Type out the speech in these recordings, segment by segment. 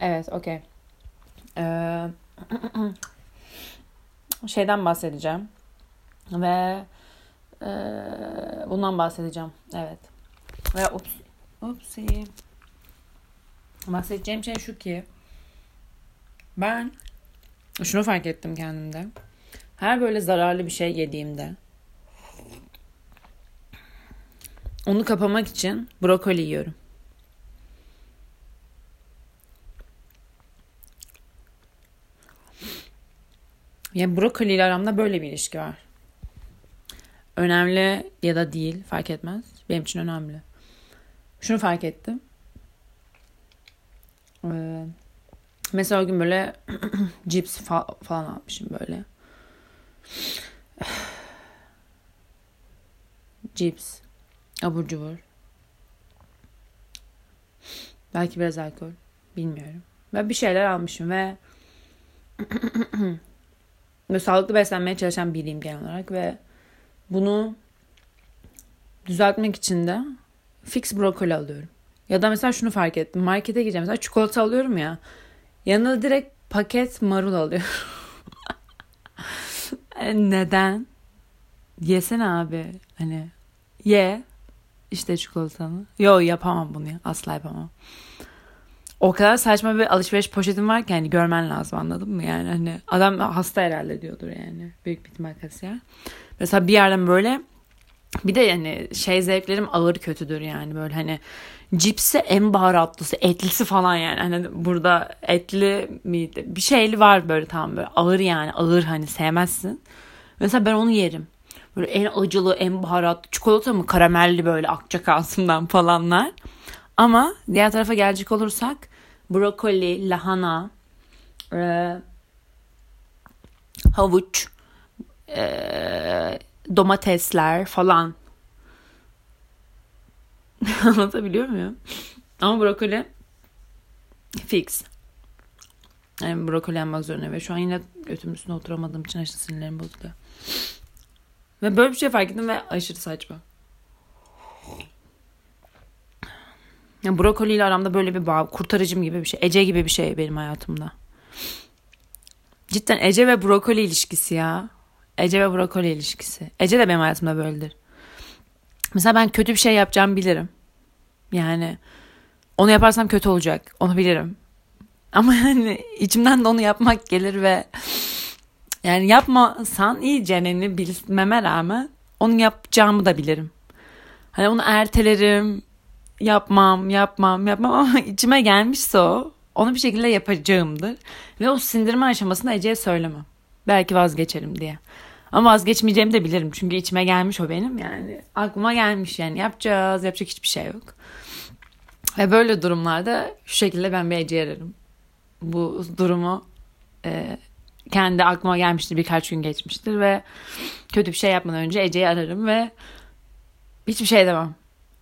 evet, okey. Ee, şeyden bahsedeceğim. Ve e, bundan bahsedeceğim. Evet. Ve ups, upsi. Bahsedeceğim şey şu ki ben şunu fark ettim kendimde. Her böyle zararlı bir şey yediğimde onu kapamak için brokoli yiyorum. Yani brokoli ile aramda böyle bir ilişki var. Önemli ya da değil fark etmez. Benim için önemli. Şunu fark ettim. Ee, mesela o gün böyle cips fa- falan almışım böyle. cips, abur cubur. Belki biraz alkol. Bilmiyorum. Ve bir şeyler almışım ve ve sağlıklı beslenmeye çalışan biriyim genel olarak ve bunu düzeltmek için de fix brokoli alıyorum. Ya da mesela şunu fark ettim. Markete gireceğim. Mesela çikolata alıyorum ya. Yanına direkt paket marul alıyorum. E, neden? Yesene abi. Hani ye işte çikolatanı. Yo yapamam bunu ya. Asla yapamam. O kadar saçma bir alışveriş poşetim var ki yani görmen lazım anladın mı? Yani hani adam hasta herhalde diyordur yani. Büyük bir ihtimal kasiyer. Mesela bir yerden böyle bir de yani şey zevklerim ağır kötüdür yani böyle hani cipsi en baharatlısı etlisi falan yani hani burada etli miydi bir şeyli var böyle tam böyle ağır yani ağır hani sevmezsin. Mesela ben onu yerim. Böyle en acılı en baharatlı çikolata mı karamelli böyle akacak ağzımdan falanlar. Ama diğer tarafa gelecek olursak brokoli, lahana, e, havuç, e, domatesler falan. Anlatabiliyor muyum? Ama brokoli fix. Yani brokoli yenmek zorunda ve şu an yine götümün üstüne oturamadığım için aşırı sinirlerim bozuluyor. Ve böyle bir şey fark ettim ve aşırı saçma. Yani brokoli ile aramda böyle bir bağ, kurtarıcım gibi bir şey. Ece gibi bir şey benim hayatımda. Cidden Ece ve brokoli ilişkisi ya. Ece ve brokoli ilişkisi. Ece de benim hayatımda böyledir. Mesela ben kötü bir şey yapacağımı bilirim. Yani onu yaparsam kötü olacak. Onu bilirim. Ama yani içimden de onu yapmak gelir ve yani yapmasan iyi ceneni bilmeme rağmen onu yapacağımı da bilirim. Hani onu ertelerim. Yapmam, yapmam, yapmam ama içime gelmişse o onu bir şekilde yapacağımdır. Ve o sindirme aşamasında Ece'ye söylemem. Belki vazgeçerim diye. Ama vazgeçmeyeceğimi de bilirim. Çünkü içime gelmiş o benim yani. Aklıma gelmiş yani yapacağız. Yapacak hiçbir şey yok. Ve böyle durumlarda şu şekilde ben bir Ece'ye ararım. Bu durumu e, kendi aklıma gelmiştir birkaç gün geçmiştir ve kötü bir şey yapmadan önce Ece'yi ararım ve hiçbir şey demem.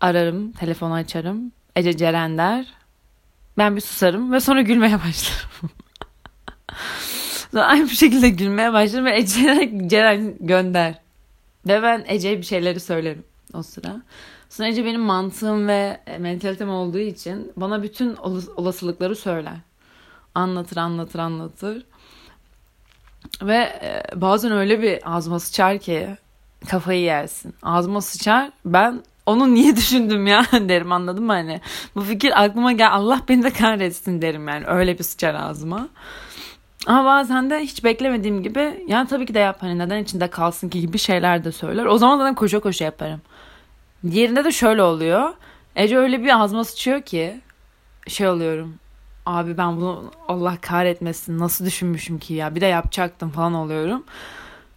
Ararım, telefonu açarım. Ece Ceren der. Ben bir susarım ve sonra gülmeye başlarım. sonra aynı bir şekilde gülmeye başlarım ve Ece Ceren gönder. Ve ben Ece'ye bir şeyleri söylerim o sıra. Sonra Ece benim mantığım ve mentalitem olduğu için bana bütün olasılıkları söyler. Anlatır, anlatır, anlatır. Ve e, bazen öyle bir ağzıma sıçar ki kafayı yersin. Ağzıma sıçar ben onu niye düşündüm ya derim anladın mı hani. Bu fikir aklıma gel Allah beni de kahretsin derim yani öyle bir sıçar ağzıma. Ama bazen de hiç beklemediğim gibi yani tabii ki de yap hani neden içinde kalsın ki gibi şeyler de söyler. O zaman da koşa koşa yaparım. Diğerinde de şöyle oluyor. Ece öyle bir ağzıma sıçıyor ki şey oluyorum. Abi ben bunu Allah kahretmesin nasıl düşünmüşüm ki ya bir de yapacaktım falan oluyorum.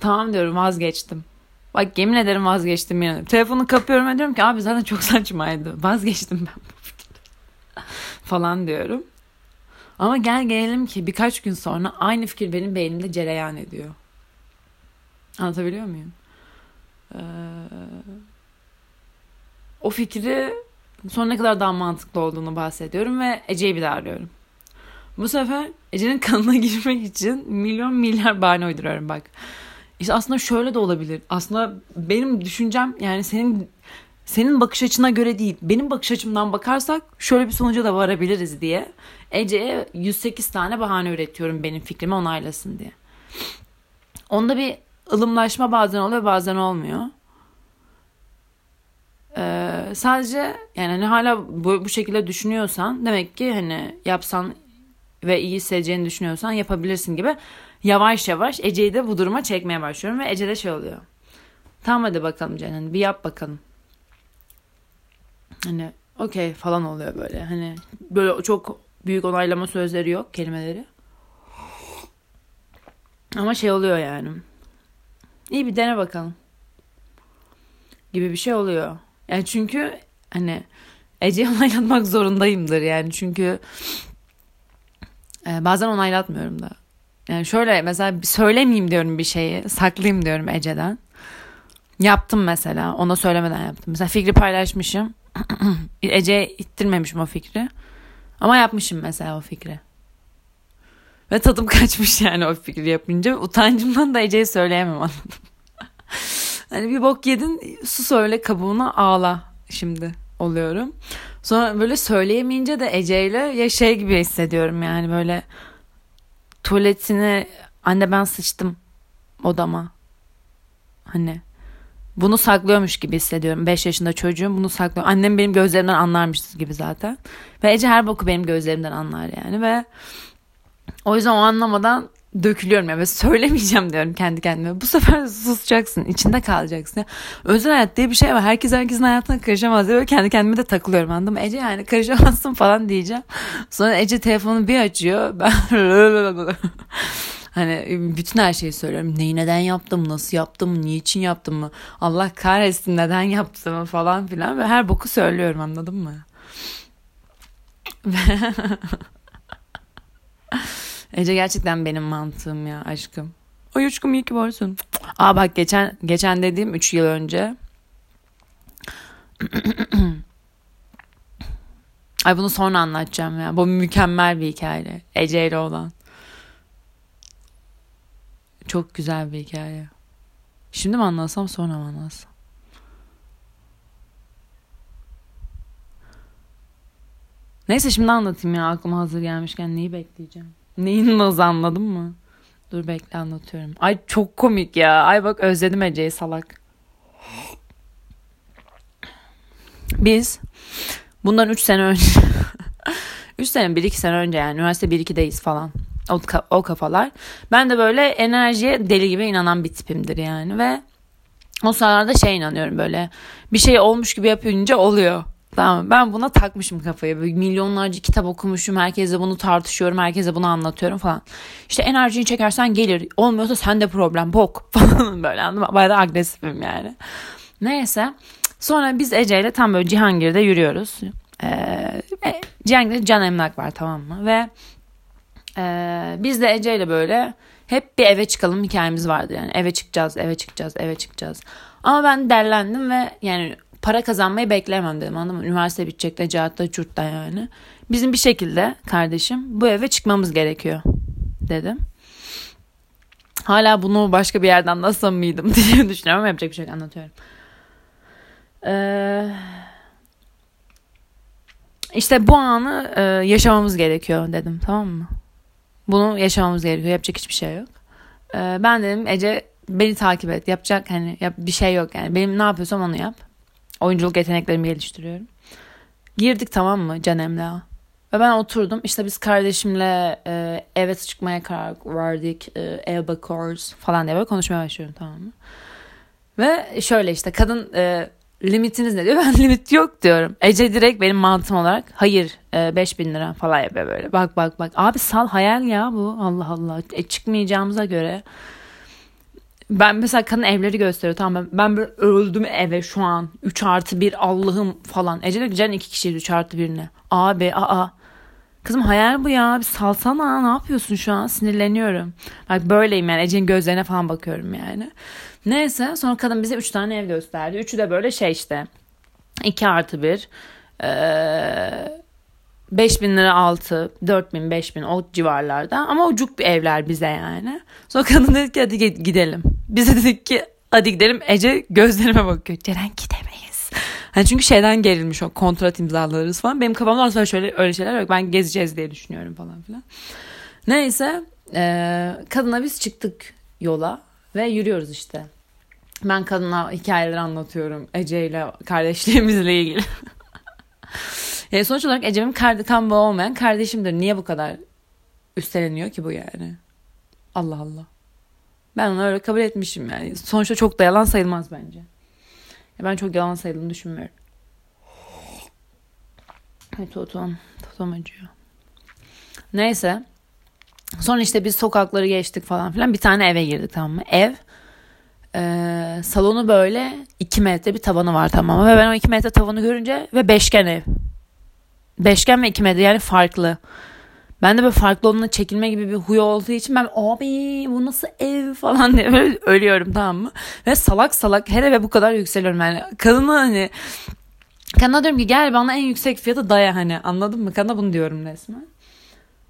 Tamam diyorum vazgeçtim. Bak yemin ederim vazgeçtim yani. Telefonu kapıyorum ve diyorum ki abi zaten çok saçmaydı. Vazgeçtim ben bu fikirden. falan diyorum. Ama gel gelelim ki birkaç gün sonra aynı fikir benim beynimde cereyan ediyor. Anlatabiliyor muyum? Ee, o fikri sonra ne kadar daha mantıklı olduğunu bahsediyorum ve Ece'yi bir daha arıyorum. Bu sefer Ece'nin kanına girmek için milyon milyar bahane uyduruyorum bak. İşte aslında şöyle de olabilir. Aslında benim düşüncem yani senin senin bakış açına göre değil benim bakış açımdan bakarsak şöyle bir sonuca da varabiliriz diye Ece'ye 108 tane bahane üretiyorum benim fikrimi onaylasın diye. Onda bir ılımlaşma bazen oluyor bazen olmuyor. Ee, sadece yani hani hala bu, bu şekilde düşünüyorsan demek ki hani yapsan ve iyi hissedeceğini düşünüyorsan yapabilirsin gibi yavaş yavaş Ece'yi de bu duruma çekmeye başlıyorum ve Ece de şey oluyor. Tamam hadi bakalım hani bir yap bakalım. Hani okey falan oluyor böyle. Hani böyle çok büyük onaylama sözleri yok kelimeleri. Ama şey oluyor yani. İyi bir dene bakalım. Gibi bir şey oluyor. Yani çünkü hani Ece'yi onaylatmak zorundayımdır yani. Çünkü e, bazen onaylatmıyorum da. Yani şöyle mesela söylemeyeyim diyorum bir şeyi. Saklayayım diyorum Ece'den. Yaptım mesela. Ona söylemeden yaptım. Mesela fikri paylaşmışım. Ece'ye ittirmemişim o fikri. Ama yapmışım mesela o fikri. Ve tadım kaçmış yani o fikri yapınca. Utancımdan da Ece'ye söyleyemem anladım. hani bir bok yedin sus öyle kabuğuna ağla şimdi oluyorum. Sonra böyle söyleyemeyince de Ece'yle ya şey gibi hissediyorum yani böyle tuvaletini anne ben sıçtım odama. Hani bunu saklıyormuş gibi hissediyorum. 5 yaşında çocuğum bunu saklıyor. Annem benim gözlerimden anlarmış gibi zaten. Ve Ece her boku benim gözlerimden anlar yani ve o yüzden o anlamadan dökülüyorum ya ve söylemeyeceğim diyorum kendi kendime. Bu sefer susacaksın, içinde kalacaksın. Ya. Özel hayat diye bir şey var. Herkes herkesin hayatına karışamaz diye böyle kendi kendime de takılıyorum anladın mı? Ece yani karışamazsın falan diyeceğim. Sonra Ece telefonu bir açıyor. Ben Hani bütün her şeyi söylüyorum. Neyi neden yaptım, nasıl yaptım, niçin yaptım mı? Allah kahretsin neden yaptım falan filan. Ve her boku söylüyorum anladın mı? Ece gerçekten benim mantığım ya aşkım. Ay aşkım iyi ki varsın. Aa bak geçen geçen dediğim 3 yıl önce. Ay bunu sonra anlatacağım ya. Bu mükemmel bir hikaye. Ece ile olan. Çok güzel bir hikaye. Şimdi mi anlatsam sonra mı anlatsam? Neyse şimdi anlatayım ya aklıma hazır gelmişken neyi bekleyeceğim. Neyin nazı anladın mı? Dur bekle anlatıyorum. Ay çok komik ya. Ay bak özledim Ece'yi salak. Biz bundan 3 sene önce 3 sene 1-2 sene önce yani üniversite 1-2'deyiz falan. O, o kafalar. Ben de böyle enerjiye deli gibi inanan bir tipimdir yani ve o sıralarda şey inanıyorum böyle bir şey olmuş gibi yapınca oluyor. Tamam ben buna takmışım kafayı. Böyle milyonlarca kitap okumuşum. Herkese bunu tartışıyorum. Herkese bunu anlatıyorum falan. İşte enerjini çekersen gelir. Olmuyorsa sende problem. Bok falan böyle anladın? Bayağı da agresifim yani. Neyse. Sonra biz Ece ile tam böyle Cihangir'de yürüyoruz. Ee, Cihangir'de Can Emlak var tamam mı? Ve ee, biz de Ece ile böyle hep bir eve çıkalım hikayemiz vardı yani. Eve çıkacağız, eve çıkacağız, eve çıkacağız. Ama ben derlendim ve yani para kazanmayı bekleyemem dedim anladın mı? Üniversite bitecek de cahatta çurtta yani. Bizim bir şekilde kardeşim bu eve çıkmamız gerekiyor dedim. Hala bunu başka bir yerden nasıl mıydım diye düşünüyorum ama yapacak bir şey anlatıyorum. Ee, işte bu anı e, yaşamamız gerekiyor dedim tamam mı? Bunu yaşamamız gerekiyor. Yapacak hiçbir şey yok. Ee, ben dedim Ece beni takip et. Yapacak hani yap, bir şey yok yani. Benim ne yapıyorsam onu yap. Oyunculuk yeteneklerimi geliştiriyorum. Girdik tamam mı Canem'le. Ve ben oturdum. İşte biz kardeşimle e, eve çıkmaya karar verdik. E, Elba Course falan diye böyle konuşmaya başlıyorum tamam mı? Ve şöyle işte kadın e, limitiniz ne diyor? Ben limit yok diyorum. Ece direkt benim mantığım olarak hayır e, 5000 lira falan yapıyor böyle. Bak bak bak. Abi sal hayal ya bu. Allah Allah. E, çıkmayacağımıza göre. Ben mesela kadın evleri gösteriyor tamam ben, ben böyle öldüm eve şu an 3 artı 1 Allah'ım falan. Ece de Ceren 2 kişiydi 3 artı 1 ne? Abi aa Kızım hayal bu ya. Bir salsana. Ne yapıyorsun şu an? Sinirleniyorum. Bak böyleyim yani. Ece'nin gözlerine falan bakıyorum yani. Neyse sonra kadın bize 3 tane ev gösterdi. Üçü de böyle şey işte. 2 artı 1. Ee, 5 bin lira altı, 4 bin, 5 bin o civarlarda. Ama ucuk bir evler bize yani. Sonra kadın dedi ki hadi gidelim. Bize dedik ki hadi gidelim. Ece gözlerime bakıyor. Ceren gidemeyiz. Hani çünkü şeyden gerilmiş o kontrat imzalarız falan. Benim kafamda aslında şöyle öyle şeyler yok. Ben gezeceğiz diye düşünüyorum falan filan. Neyse e, kadına biz çıktık yola ve yürüyoruz işte. Ben kadına hikayeler anlatıyorum Ece ile kardeşliğimizle ilgili. e, sonuç olarak Ece'min kan bağı olmayan kardeşimdir. Niye bu kadar üsteleniyor ki bu yani? Allah Allah. Ben onu öyle kabul etmişim yani. Sonuçta çok da yalan sayılmaz bence. Ben çok yalan sayıldığını düşünmüyorum. Ay totom. Totom acıyor. Neyse. Sonra işte biz sokakları geçtik falan filan. Bir tane eve girdik tamam mı? Ev e, salonu böyle 2 metre bir tavanı var tamam mı? Ve ben o 2 metre tavanı görünce ve beşgen ev. Beşgen ve 2 metre yani farklı. Ben de böyle farklı olduğuna çekilme gibi bir huy olduğu için ben abi bu nasıl ev falan diye böyle ölüyorum tamam mı? Ve salak salak her eve bu kadar yükseliyorum yani. Kadına hani kadına diyorum ki gel bana en yüksek fiyatı daya hani anladın mı? Kadına bunu diyorum resmen.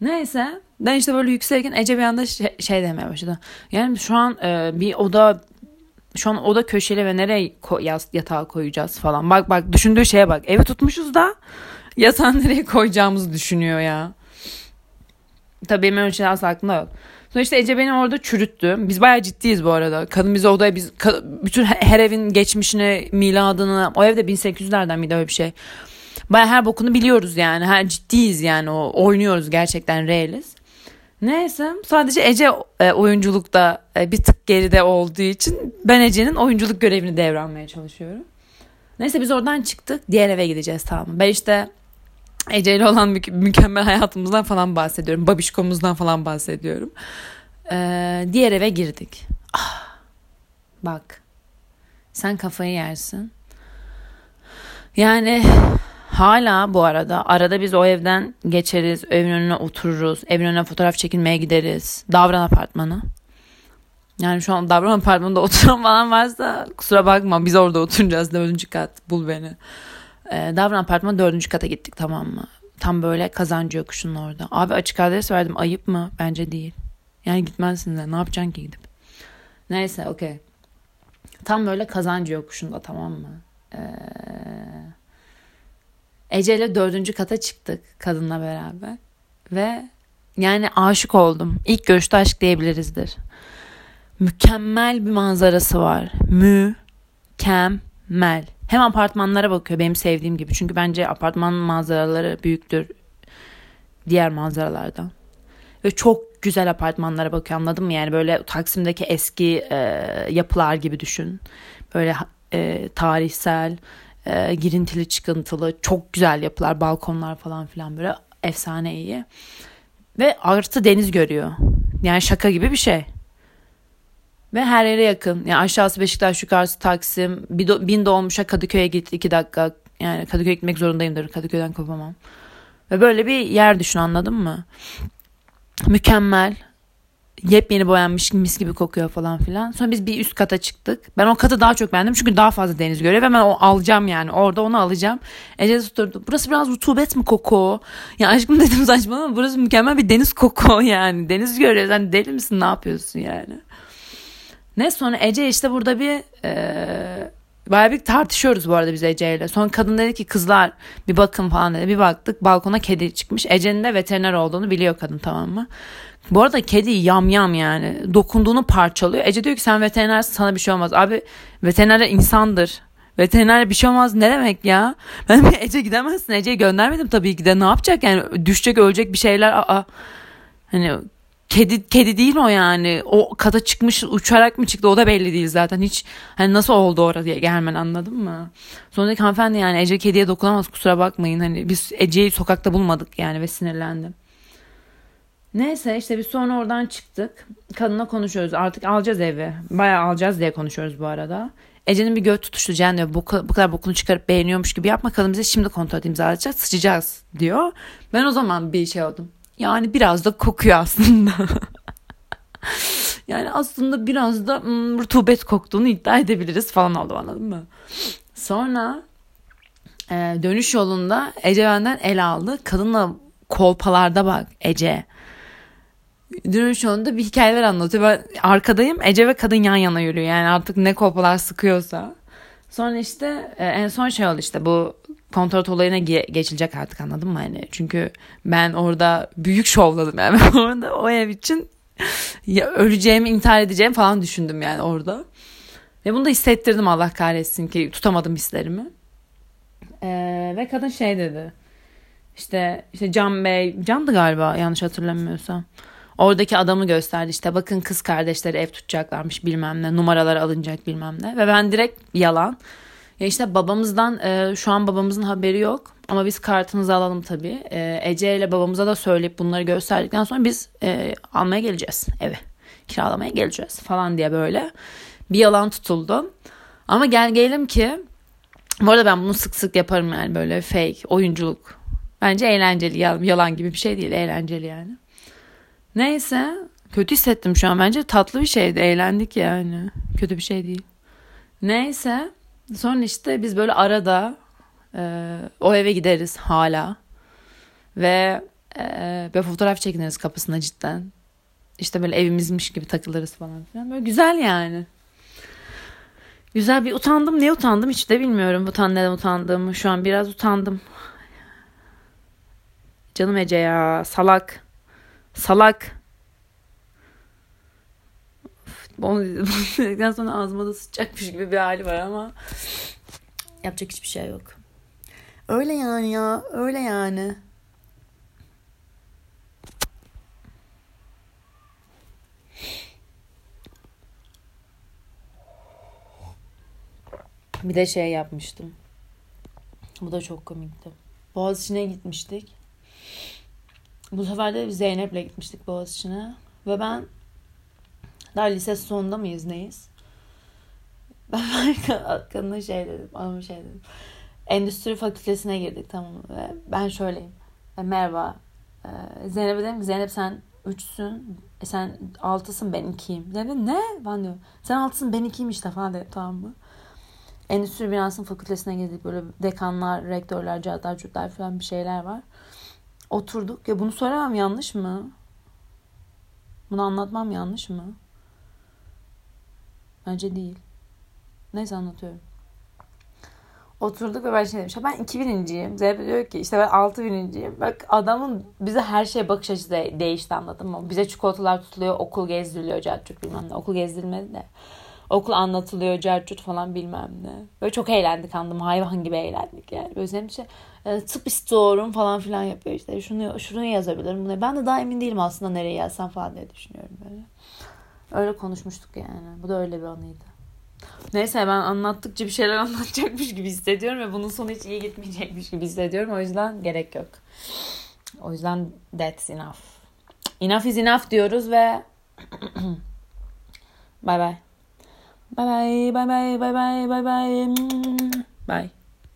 Neyse ben işte böyle yükselirken Ece bir anda şey, şey demeye başladı. Yani şu an e, bir oda şu an oda köşeli ve nereye ko- yatağı koyacağız falan. Bak bak düşündüğü şeye bak. Evi tutmuşuz da yatağı nereye koyacağımızı düşünüyor ya. Tabii benim öyle şeyler aklımda yok. Sonra işte Ece beni orada çürüttü. Biz bayağı ciddiyiz bu arada. Kadın bize odaya biz bütün her evin geçmişini, miladını, o evde 1800'lerden miydi öyle bir şey. Bayağı her bokunu biliyoruz yani. Her ciddiyiz yani o oynuyoruz gerçekten realiz. Neyse sadece Ece e, oyunculukta e, bir tık geride olduğu için ben Ece'nin oyunculuk görevini devralmaya çalışıyorum. Neyse biz oradan çıktık. Diğer eve gideceğiz tamam Ben işte Ece ile olan mü- mükemmel hayatımızdan falan bahsediyorum. Babişkomuzdan falan bahsediyorum. Ee, diğer eve girdik. Ah, bak sen kafayı yersin. Yani hala bu arada arada biz o evden geçeriz. Evin önüne otururuz. Evin önüne fotoğraf çekilmeye gideriz. Davran apartmanı. Yani şu an Davran apartmanında oturan falan varsa kusura bakma biz orada oturacağız. Dördüncü kat bul beni. Ee, Davran apartmanı dördüncü kata gittik tamam mı? Tam böyle kazancı yokuşunun orada. Abi açık adres verdim ayıp mı? Bence değil. Yani gitmezsin de ne yapacaksın ki gidip. Neyse okey. Tam böyle kazancı yokuşunda tamam mı? Ee, Ece ile dördüncü kata çıktık kadınla beraber. Ve yani aşık oldum. İlk görüşte aşk diyebilirizdir. Mükemmel bir manzarası var. Mükemmel. Hem apartmanlara bakıyor benim sevdiğim gibi. Çünkü bence apartman manzaraları büyüktür diğer manzaralardan. Ve çok güzel apartmanlara bakıyor anladın mı? Yani böyle Taksim'deki eski e, yapılar gibi düşün. Böyle e, tarihsel, e, girintili çıkıntılı çok güzel yapılar, balkonlar falan filan böyle efsane iyi. Ve artı deniz görüyor. Yani şaka gibi bir şey. Ve her yere yakın. Yani aşağısı Beşiktaş, yukarısı Taksim. Bin doğmuşa Kadıköy'e git iki dakika. Yani Kadıköy'e gitmek zorundayımdır. Kadıköy'den kopamam. Ve böyle bir yer düşün anladın mı? Mükemmel. Yepyeni boyanmış mis gibi kokuyor falan filan. Sonra biz bir üst kata çıktık. Ben o katı daha çok beğendim çünkü daha fazla deniz görüyor ve ben o alacağım yani. Orada onu alacağım. Ece tuturdu. Burası biraz rutubet mi koku? Ya aşkım dedim saçma ama burası mükemmel bir deniz koku yani. Deniz görüyor. Sen deli misin ne yapıyorsun yani? Ne sonra Ece işte burada bir e, bayağı bir tartışıyoruz bu arada biz Ece ile. Sonra kadın dedi ki kızlar bir bakın falan dedi. Bir baktık balkona kedi çıkmış. Ece'nin de veteriner olduğunu biliyor kadın tamam mı? Bu arada kedi yam yam yani. Dokunduğunu parçalıyor. Ece diyor ki sen veterinersin sana bir şey olmaz. Abi veterinerler insandır. Veterinerle bir şey olmaz ne demek ya? Ben bir Ece gidemezsin. Ece'yi göndermedim tabii ki de. Ne yapacak yani? Düşecek ölecek bir şeyler. Aa. Hani kedi kedi değil o yani. O kata çıkmış uçarak mı çıktı o da belli değil zaten. Hiç hani nasıl oldu oraya gelmen anladın mı? Sonraki hanımefendi yani Ece kediye dokunamaz kusura bakmayın. Hani biz Ece'yi sokakta bulmadık yani ve sinirlendim. Neyse işte biz sonra oradan çıktık. Kadınla konuşuyoruz. Artık alacağız evi. Bayağı alacağız diye konuşuyoruz bu arada. Ece'nin bir göt tutuştu Cen diyor. Bu, bu kadar bokunu çıkarıp beğeniyormuş gibi yapma. Kadın bize şimdi kontrat imzalayacak. Sıçacağız diyor. Ben o zaman bir şey oldum. Yani biraz da kokuyor aslında. yani aslında biraz da hmm, rutubet koktuğunu iddia edebiliriz falan oldu anladın mı? Sonra e, dönüş yolunda Ece benden el aldı. Kadınla kolpalarda bak Ece. Dönüş yolunda bir hikayeler anlatıyor. Ben arkadayım Ece ve kadın yan yana yürüyor. Yani artık ne kolpalar sıkıyorsa. Sonra işte e, en son şey oldu işte bu kontrat olayına ge- geçilecek artık anladın mı? Hani çünkü ben orada büyük şovladım yani orada o ev için ya öleceğimi intihar edeceğim falan düşündüm yani orada. Ve bunu da hissettirdim Allah kahretsin ki tutamadım hislerimi. Ee, ve kadın şey dedi. İşte işte Can Bey, Can'dı galiba yanlış hatırlamıyorsam. Oradaki adamı gösterdi işte bakın kız kardeşleri ev tutacaklarmış bilmem ne numaralar alınacak bilmem ne. Ve ben direkt yalan. Ya işte babamızdan e, şu an babamızın haberi yok ama biz kartınızı alalım tabii. E, Ece ile babamıza da söyleyip bunları gösterdikten sonra biz e, almaya geleceğiz evi. Kiralamaya geleceğiz falan diye böyle bir yalan tutuldu. Ama gel gelelim ki bu arada ben bunu sık sık yaparım yani böyle fake oyunculuk. Bence eğlenceli yalan gibi bir şey değil eğlenceli yani. Neyse kötü hissettim şu an bence tatlı bir şeydi eğlendik yani kötü bir şey değil. Neyse sonra işte biz böyle arada e, o eve gideriz hala ve e, böyle fotoğraf çekiniriz kapısına cidden. İşte böyle evimizmiş gibi takılırız falan filan. Böyle güzel yani. Güzel bir utandım. Ne utandım hiç de bilmiyorum. Utan neden utandığımı. Şu an biraz utandım. Canım Ece ya. Salak. Salak. Onu dedikten sonra ağzıma da sıçacakmış gibi bir hali var ama yapacak hiçbir şey yok. Öyle yani ya. Öyle yani. Bir de şey yapmıştım. Bu da çok komikti. Boğaziçi'ne gitmiştik. Bu sefer de Zeynep'le gitmiştik Boğaziçi'ne. Ve ben daha lise sonunda mıyız neyiz? Ben kadına şey dedim. Adamı şey dedim. Endüstri fakültesine girdik tamam Ve ben şöyleyim. E, merhaba. E, Zeynep'e dedim Zeynep sen üçsün. E, sen altısın ben ikiyim. Zeynep ne? Ben diyorum. Sen altısın ben ikiyim işte falan dedim tamam mı? Endüstri binasının fakültesine girdik. Böyle dekanlar, rektörler, cadlar, cütler falan bir şeyler var. Oturduk. Ya bunu söylemem yanlış mı? Bunu anlatmam yanlış mı? Bence değil. Neyse anlatıyorum. Oturduk ve ben şey dedim. Ben 2000'inciyim. Zeynep diyor ki işte ben 6000'inciyim. Bak adamın bize her şeye bakış açısı de, değişti anladın mı? Bize çikolatalar tutuluyor, okul gezdiriliyor, cadcuk bilmem ne. Okul gezdirilmedi de. Okul anlatılıyor, cercut falan bilmem ne. Böyle çok eğlendik anladım. Hayvan gibi eğlendik yani. Böyle senin şey e, tıp istiyorum falan filan yapıyor işte. Şunu, şunu yazabilirim. Bunu. Ben de daha emin değilim aslında nereye yazsam falan diye düşünüyorum böyle. Öyle konuşmuştuk yani. Bu da öyle bir anıydı. Neyse ben anlattıkça bir şeyler anlatacakmış gibi hissediyorum ve bunun sonu hiç iyi gitmeyecekmiş gibi hissediyorum. O yüzden gerek yok. O yüzden that's enough. Enough is enough diyoruz ve bye bye. Bye bye bye bye bye bye bye bye. Bye.